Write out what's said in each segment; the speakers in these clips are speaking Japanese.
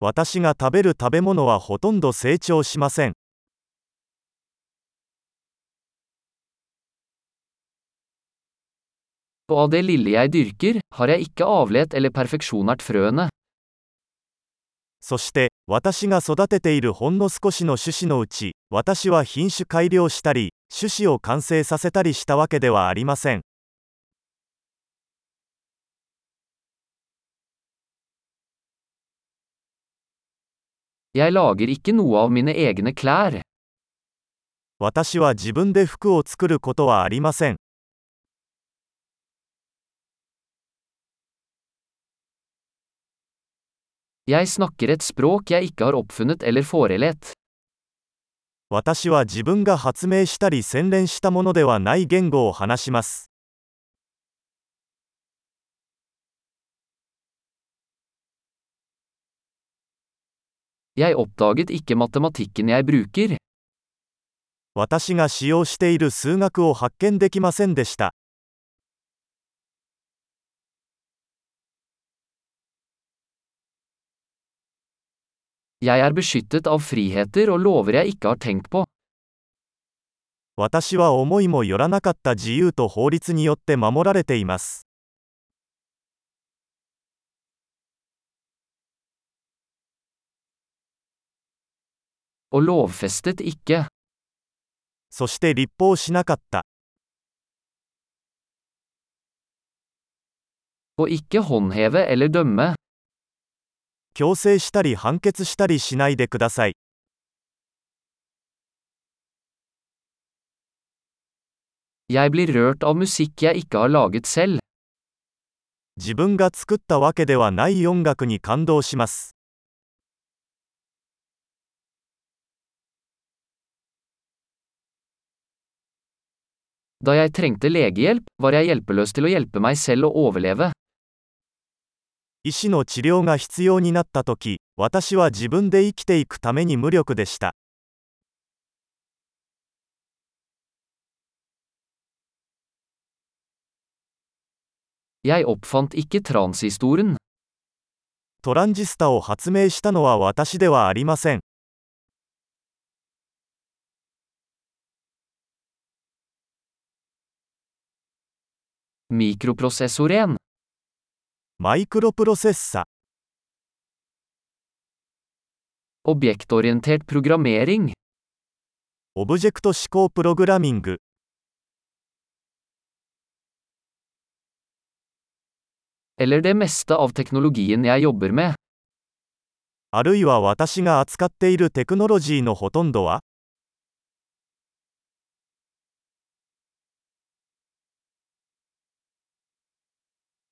私が食べる食べ物はほとんど成長しません。そして私が育てているほんの少しの種子のうち私は品種改良したり種子を完成させたりしたわけではありません。私は自分で服を作ることはありません。私は自分が発明したり洗練したものではない言語を話します。私が使用している数学を発見できませんでした。私は思いもよらなかった自由と法律によって守られています。そして立法しなかった。強制したり判決したりしないでください。自分が作ったわけではない音楽に感動します。Da jeg trengte legehjelp, var jeg hjelpeløs til å hjelpe meg selv å overleve. 医師の治療が必要になったとき、私は自分で生きていくために無力でした。Jeg oppfant ikke transistoren. トランジスタを発明したのは私ではありません。マイクロプロセッサー object oriented programming オブジェクト指向プログラミング Eller det meste av teknologien jeg jobber med.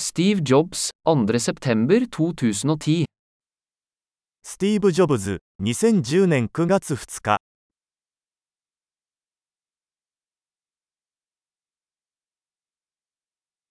Steve Jobs, 2. september 2010. スティーブ・ジョブズ、2010年9月2日。